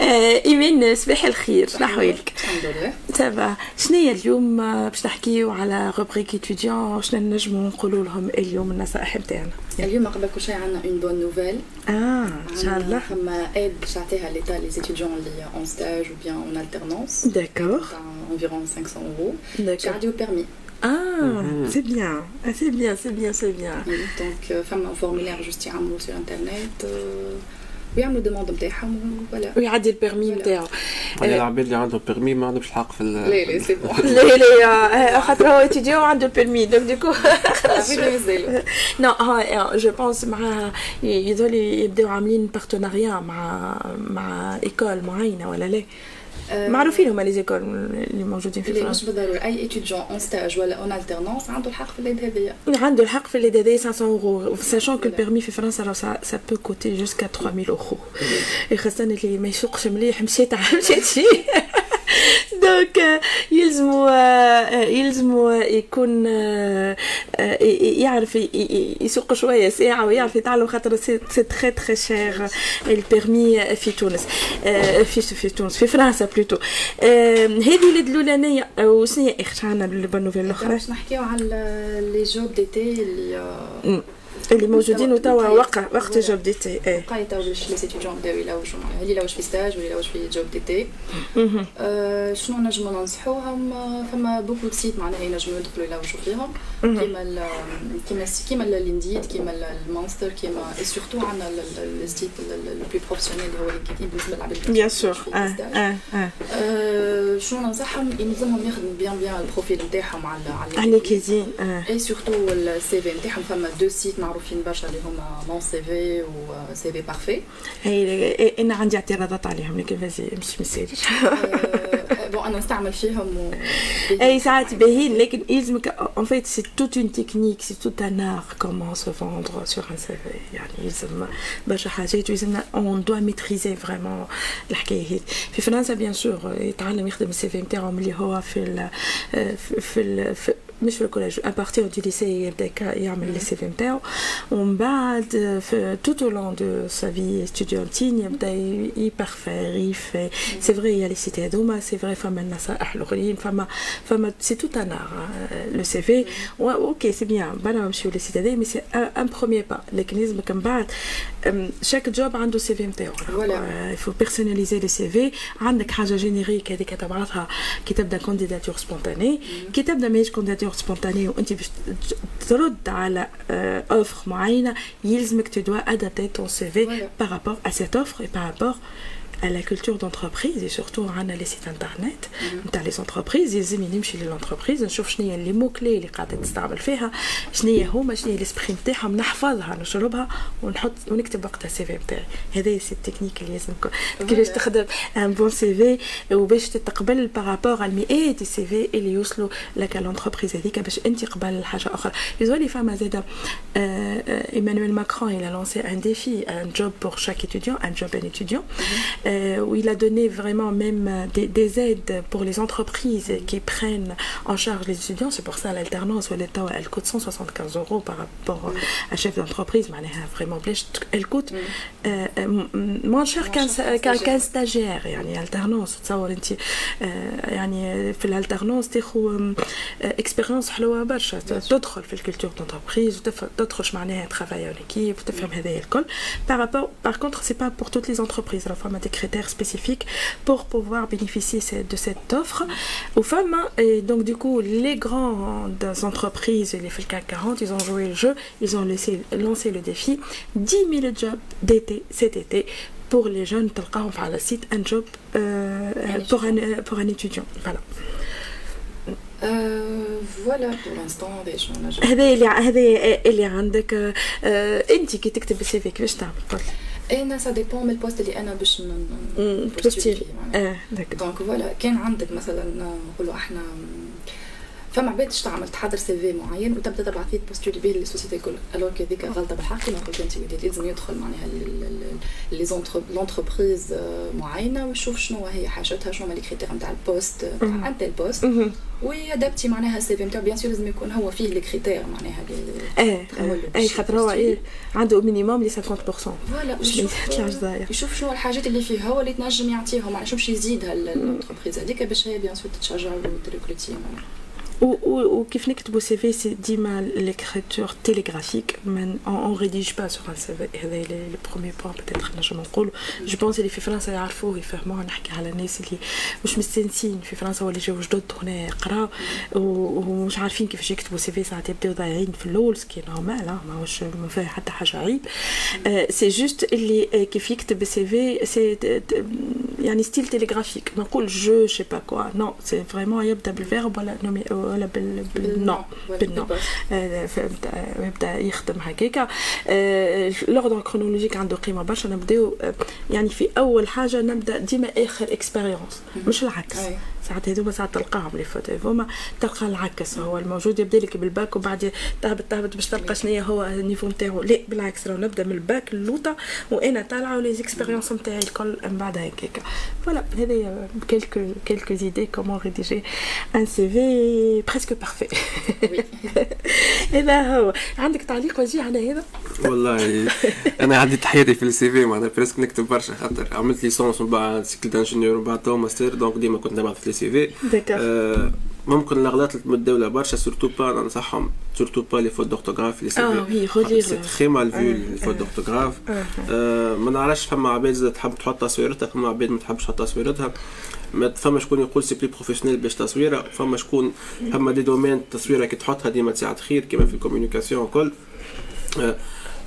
إيمان صباح الخير. شنو احوالك؟ الحمد لله. تابا شنو هي اليوم؟ باش نحكيو على rubrique étudiants شنو نجمو نقولوا لهم اليوم النصائح نتاعنا اليوم قبل كل شيء عندنا une bonne nouvelle آه إن شاء الله. فما aide باش تعطيها l'État les étudiants اللي en stage ou bien en alternance. d'accord environ 500 euros. d'accord كارديو بيرمي آه c'est bien c'est bien c'est bien c'est bien donc فما formulaire juste يعملوا sur internet ويعملوا demande نتاعهم voilà. ويعدي ال permis نتاعو على العباد اللي عندهم permis ما عندهمش الحق في لا لا c'est bon لا لا خاطر هو étudiant عنده ال permis donc ديكو نو ها je pense مع يظل يبداو عاملين partenariat مع مع école معينة ولا لا؟ معروفين هما les écoles اللي موجودين في فرنسا. مش اي étudiant en stage ولا en alternance عنده الحق في اليد هذيا عنده الحق في l'aide de 500 euros sachant que ال permis في فرنسا راه ça peut coûter jusqu'à 3000 اورو خاصة اللي ما يسوقش مليح مشيت مشيت فيه donc يلزمو يلزمو يكون يعرف يسوق شوية ساعة ويعرف يتعلم خاطر c'est très très cher ال permis في تونس في في تونس في فرنسا plutôt هذه l'aide الأولانية وشنو هي إخت عندنا ال bonne nouvelle الأخرى. باش نحكيو على les jobs d'été اللي اللي موجودين توا وقع وقت jobs d'été إيه بقاي تو باش les étudiants بداو يلوجوا معناها اللي يلوج في stage واللي يلوج في job d'été شنو نجمو ننصحوهم فما beaucoup de sites معناها ينجموا يدخلوا يلوجوا فيهم كيما ال كيما كيما ال Indeed كيما ال Monster كيما et surtout عندنا ال site le plus professionnel اللي هو LinkedIn بالنسبة للعباد bien sûr آه آه آه شنو ننصحهم؟ يلزمهم يخدموا bien bien ال profil نتاعهم على على LinkedIn et surtout ال CV نتاعهم فما de sites معروفين برشا اللي هما Mon CV و CV Parfait هي أنا عندي اعتراضات عليهم لكن فازي مش مساليش bon أنا نستعمل فيهم و اي ساعات باهين لكن يلزمك en fait c'est toute une technique c'est tout un art comment se vendre sur un CV يعني يلزم برشا حاجات ويلزمنا on doit ميتريزي فريمون الحكاية هذه في فرنسا بيان سور يتعلم يخدم السي في نتاعو ملي هو في ال في ال في مش في ال collège à partir du lycée يبدا يعمل les CV نتاعو ومن بعد في tout au long de sa vie estudiantine يبدا يبارفير mais c'est vrai y a les sites هذوما c'est vrai فما النصائح الاخرين فما فما c'est tout un art le CV OK c'est bien بلا نمشيو les sites mais c'est un premier pas لكن لازمك من بعد chaque job عنده CV نتاعو il faut personnaliser les CV عندك حاجة générique هذيك تبعثها كي تبدا candidature spontanée كي تبدا ماهيش كونديداتور سبونتاني وانت باش ترد على اوفر معينه يلزمك تو دوا ادابتي ton CV par rapport à cette offre et par rapport à la culture d'entreprise et surtout عندنا les sites internet نتاع les entreprises يلزمني نمشي لل entreprise نشوف شنو هي les mots clés اللي قاعدة تستعمل فيها شنو هي هما شنو هي l'esprit نتاعهم نحفظها نشربها ونحط ونكتب وقتها ال CV نتاعي هذا c'est ال technique اللي لازم كيفاش تخدم ان بون سي في وباش تتقبل بارابور على المئات السي في اللي يوصلوا لك الانتربريز هذيك باش انت قبل حاجة أخرى يزولي فما زاده ايمانويل ماكرون il a lancé un défi un job pour chaque étudiant un job un étudiant. euh, où il a donné vraiment même des, des, aides pour les entreprises qui prennent en charge les étudiants. C'est pour ça l'alternance, elle coûte 175 euros par rapport à chef d'entreprise. Vraiment, elle coûte euh, moins cher qu'un qu qu stagiaire. يعني alternance تصور انت يعني في الالترنونس تاخذ اكسبيريونس حلوه برشا تدخل في الكولتور دونتربريز تدخل معناها ترافاي اون ايكيب وتفهم هذايا الكل par rapport par contre c'est pas pour toutes les entreprises la femme a des critères spécifiques pour pouvoir bénéficier de cette offre aux femmes. Et donc, du coup, les grandes entreprises, les FLK 40, ils ont joué le jeu, ils ont laissé, lancé le défi 10 000 jobs d'été cet été pour les jeunes تلقاهم على السيت un job euh, pour, un, pour un étudiant voilà فوالا بور لانستون هذا اللي هذا اللي عندك انت كي تكتب السي في كيفاش تعمل قلت أنا ça dépend من ال poste اللي أنا باش postuler آه donc voilà كان عندك مثلا نقولوا إحنا فما عباد تعمل تحضر CV معين وتبدأ تبعث فيه postuler به لل société الكل alors هذيك غلطة بالحق كما قلت انت لازم يدخل معناها لي l'entreprise معينة ويشوف شنو هي حاجتها شنو هما les critères نتاع ال poste نتاع انت البوست وي adapter معناها ال CV نتاعو bien sûr لازم يكون هو فيه les critères معناها إيه إيه خاطر هو إيه عنده minimum les 50% voilà يشوف شنو الحاجات اللي فيه هو اللي تنجم يعطيهم معناها شوف يزيدها ال entreprise هذيك باش هي bien sûr تتشجع وت recruter وكيف نكتبوا CV c'est ديما l'écriture télégraphique on rédige pas sur un CV هذا le premier point peut-être نجم نقولوا je pense اللي في فرنسا يعرفوه يفهموه نحكي على الناس اللي مش مستانسين في فرنسا ولا جاو جدد هنا يقراو ومش عارفين كيفاش يكتبوا CV ساعات يبداو ضايعين في الأول ce qui est normal ماهوش ما فيها حتى حاجة عيب c'est juste اللي كيف يكتب CV c'est يعني style télégraphique ما نقول je sais pas quoi non c'est vraiment يبدا بال verbe ولا nom ولا بال بالنو بالنو يبدا يخدم هكاكا l'ordre chronologique عنده قيمه برشا نبداو يعني في اول حاجة نبدا ديما اخر expérience مش العكس ساعات هذوما ساعات تلقاهم les fautes هذوما تلقى العكس هو الموجود يبدا لك بالباك وبعد تهبط تهبط باش تلقى شنو هو ال niveau نتاعو. لا بالعكس راه نبدا من الباك اللوطه وأنا طالعة و les expériences نتاعي الكل من بعد هكاك. voilà هذه quelques quelques idées comment rédiger un CV presque parfait هذا هو عندك تعليق وجيه على هذا؟ والله أنا عديت حياتي في ال CV معناها presque نكتب برشا خاطر عملت licence ومن بعد cycle d'ingénieur ومن بعد تو master donc ديما كنت نبعث في CV. آه ممكن الأغلاط اللي متداوله برشا surtout pas ننصحهم surtout pas les fautes d'orthographe لي c'est très mal vu les fautes d'orthographe ما نعرفش فما عباد تحب تحط تصويرتها فما عباد ما تحبش تحط تصويرتها. ما فما شكون يقول c'est plus professionnel باش تصويره فما شكون فما des domaines التصويره كي تحطها ديما تساعد خير كما في ال communication الكل آه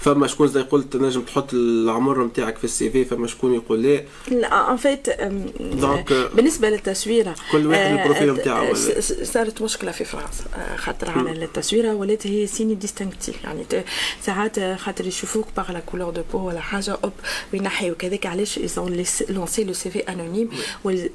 فما شكون زاد قلت تنجم تحط العمر نتاعك في ال CV فما شكون يقول لا لا en fait donc بالنسبة للتصويره كل واحد ال profil نتاعو. صارت مشكلة في فرنسا خاطر على التصويره ولات هي signe distinctif يعني ساعات خاطر يشوفوك par la couleur de peau ولا حاجة hop وينحيو كذاك علاش ils ont lancé le CV anonyme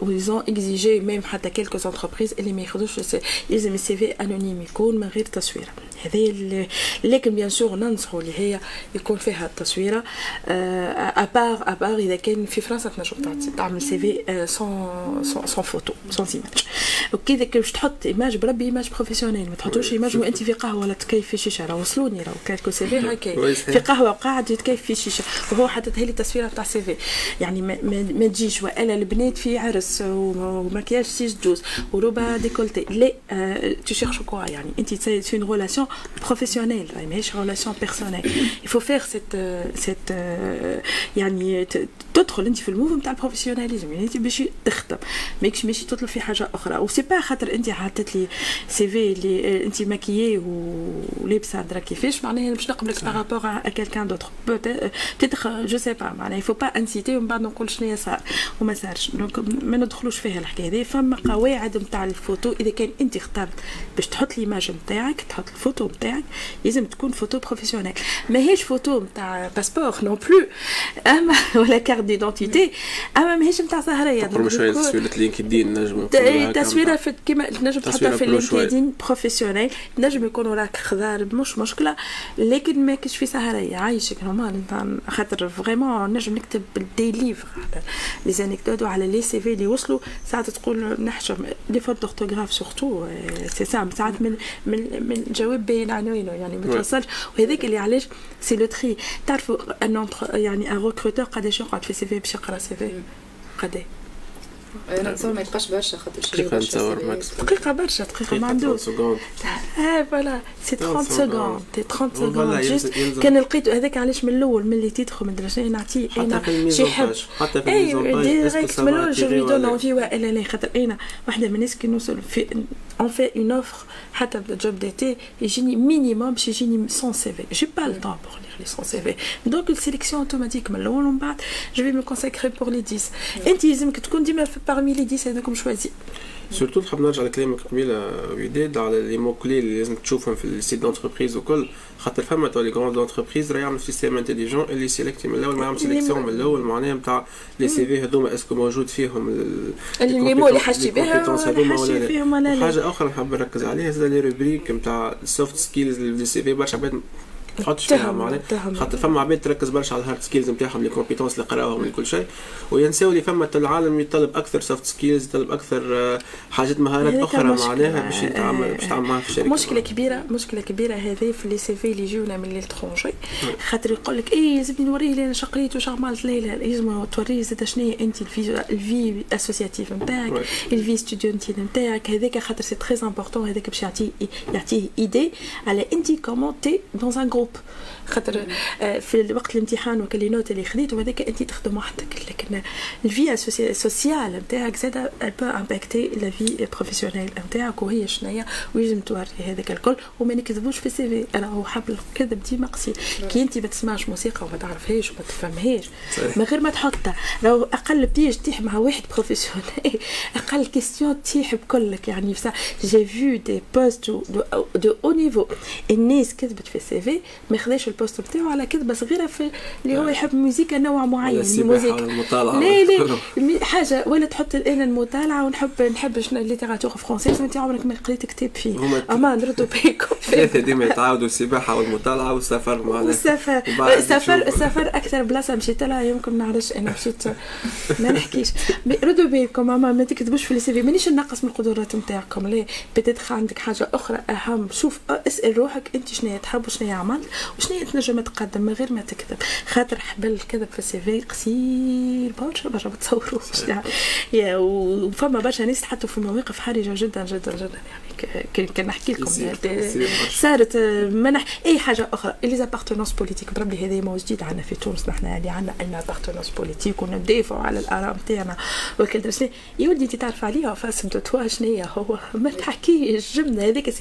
و ils ont exigé même حتى quelques entreprises اللي ما ياخذوش لازم ال CV anonyme يكون من غير تصويره هذه لكن bien sûr ننصحوا اللي هي يكون فيها التصويرة. à part à part إذا كان في فرنسا تنجم تعمل CV sans sans photo sans image وكذا باش تحط image بربي image professionnelle ما تحطوش image وأنت في قهوة ولا تكيف في شيشة راه وصلوني راه quelques CV هكا في قهوة قاعد يتكيف في شيشة. وهو حطت لي تصويره تاع CV. يعني ما, ما تجيش وألا البنات في عرس ومكياج 6/12 و robe décolletée. لا tu cherches quoi يعني؟ أنت c'est une relation professionnelle ماهيش relation personnelle faut faire cette cette يعني تدخل انت في ال move نتاع ال professionnalisme يعني انت باش تخدم ماكش ماشي تطلب في حاجة أخرى. و c'est pas خاطر انت حطيت لي CV اللي انت maquillée ولابسه درا كيفاش. معناها باش نقبلك par rapport à quelqu'un d'autre peut-être je sais pas معناها il faut pas inciter ومن بعد نقول شنو صار وما صارش. donc ما ندخلوش فيها الحكاية هذه. فما قواعد نتاع الفوتو. إذا كان انت اخترت باش تحط l'image نتاعك تحط الفوتو نتاعك لازم تكون photo professionnelle ماهيش فوتو نتاع passeport non plus اما ولا carte d'identité اما ماهيش نتاع سهريه تقول شوية تصويره لينكدين نجم تصويره في كيما نجم تحطها في لينكدين professionnel نجم يكونوا راك خضار مش مشكله لكن ما كاش في سهريه عايشك normal خاطر vraiment نجم نكتب des livres على les anecdotes وعلى les CV اللي وصلوا ساعات تقول نحشم لي فوت دورتوغراف سورتو سي سام ساعات من من من جواب باين عنوانه يعني ما توصلش وهذاك اللي علاش سي لو تري تعرفوا ان يعني ان ريكروتور قداش يقعد في سي في باش يقرا سي في قداش أنا نتصور ما يبقاش برشا خاطر دقيقة نتصور ماكس. دقيقة برشا دقيقة ما عندوش آه فوالا. سي 30 سكوند. تي 30 سكوند جوست كان لقيت هذاك علاش من الأول ملي تدخل من درجة نعطيه أنا شي حب حتى في اي ديريكت من الأول جو لي دون انفي والا لا خاطر أنا. واحدة من الناس كي نوصل في اون في اون اوفر حتى جوب ديتي يجيني مينيموم باش يجيني سون سي في جي با لو طون بور lire son CV. Donc, une sélection automatique, mais là, je vais me consacrer pour les 10. Et tu dis que tu dis parmi les 10, c'est comme choisir. سورتو نحب نرجع لكلامك قبيله وداد على لي مو كلي اللي لازم تشوفهم في السيت دونتربريز وكل خاطر فما تو لي غروند دونتربريز راه يعملوا سيستيم انتيليجون اللي سيليكتي من الأول ما يعمل سيليكسيون من الأول معناها نتاع les CV هذوما est-ce que موجود فيهم ال les mots اللي حاجتي بها فيهم ولا لا حاجة أخرى نحب نركز عليها زاد les rubriques نتاع ال soft skills اللي في ال CV برشا عباد تحطش فيها معناها خاطر فما عباد تركز برشا على ال hard skills نتاعهم les compétences اللي قراوهم لكل شيء. وينساو اللي فما العالم يطلب أكثر soft skills يطلب أكثر آه، حاجات مهارات أخرى معناها باش يتعامل باش تعمل معاها في الشركة مشكلة كبيرة مشكلة كبيرة هذه في les CV اللي يجونا من l'étranger خاطر يقول لك اي لازمني نوريه اللي أنا شقيت وش عملت ليلة. لازم توريه زاد شنو أنت الفي الفي اسوسياتيف نتاعك الفي ستوديونتي نتاعك. هذاك خاطر سي تري امبورطون هذاك باش يعطيه يعطيه ايدي على أنت كومون تي دون ان جروب خاطر آه، في وقت الامتحان وكل لي نوت اللي خديته هذاك انت تخدم وحدك. لكن الفي سوسيال نتاعك زاد بو امباكتي لا في بروفيسيونيل نتاعك وهي شنيا ويجم توري هذاك الكل وما نكذبوش في السي في. أنا هو حبل الكذب ديما قصير كي انت ما تسمعش موسيقى وما تعرفهاش وما تفهمهاش من غير ما تحطها لو أقل بيج تيح مع واحد بروفيسيونيل أقل كيستيون تيح بكلك. يعني جي فيو دي بوست دو أو نيفو الناس كذبت في السي في ما خذاش البوست بتاعه على كذبه صغيره في اللي هو يحب موزيكا نوع معين من الموسيقى المطالعة. لا لا حاجة ولا تحط أنا المطالعة ونحب نحب شنو الليتيراتور فرونسيز انت عمرك ما قريت كتاب فيه. أما نردوا بيكم ثلاثة ديما يتعاودوا السباحة والمطالعة والسفر معناها والسفر. السفر السفر أكثر بلاصة مشيت لها يمكن ما نعرفش أنا مشيت. ما نحكيش. ردوا بالكم أما ما تكتبوش في ال CV. مانيش نقص من القدرات نتاعكم. لا بتدخل عندك حاجة أخرى أهم. شوف أسأل روحك أنت شنو تحب وشنو عملت وشنو تنجم تقدم من غير ما تكذب. خاطر حبل الكذب في ال CV قصير برشا برشا ما تصوروش. يعني وفما برشا ناس حطوا في مواقف حرجة جدا جدا جدا يعني. كان نحكي لكم. يعني صارت منح أي حاجة أخرى. لي زابارتونونس بوليتيك بربي هذا مو جديد عندنا في تونس. نحن اللي عندنا أن ابارتونونس بوليتيك وندافعوا على الاراء نتاعنا وكل شيء يا ولدي أنت تعرف عليها فاس دو توا شنو هو ما تحكيش. جبنه هذيك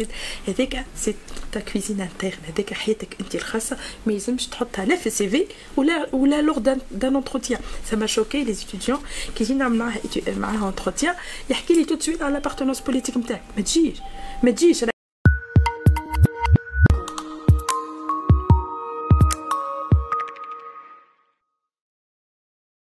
هذيك سي تا كويزين انترن هذيك حياتك انت الخاصه ما يلزمش تحطها لا في السي في ولا ولا لوغ دان انتروتيان سا ما شوكي لي ستوديون كي جينا نعمل معاه معاه entretien يحكي لي tout de suite على l'appartenance politique نتاعك ما تجيش ما تجيش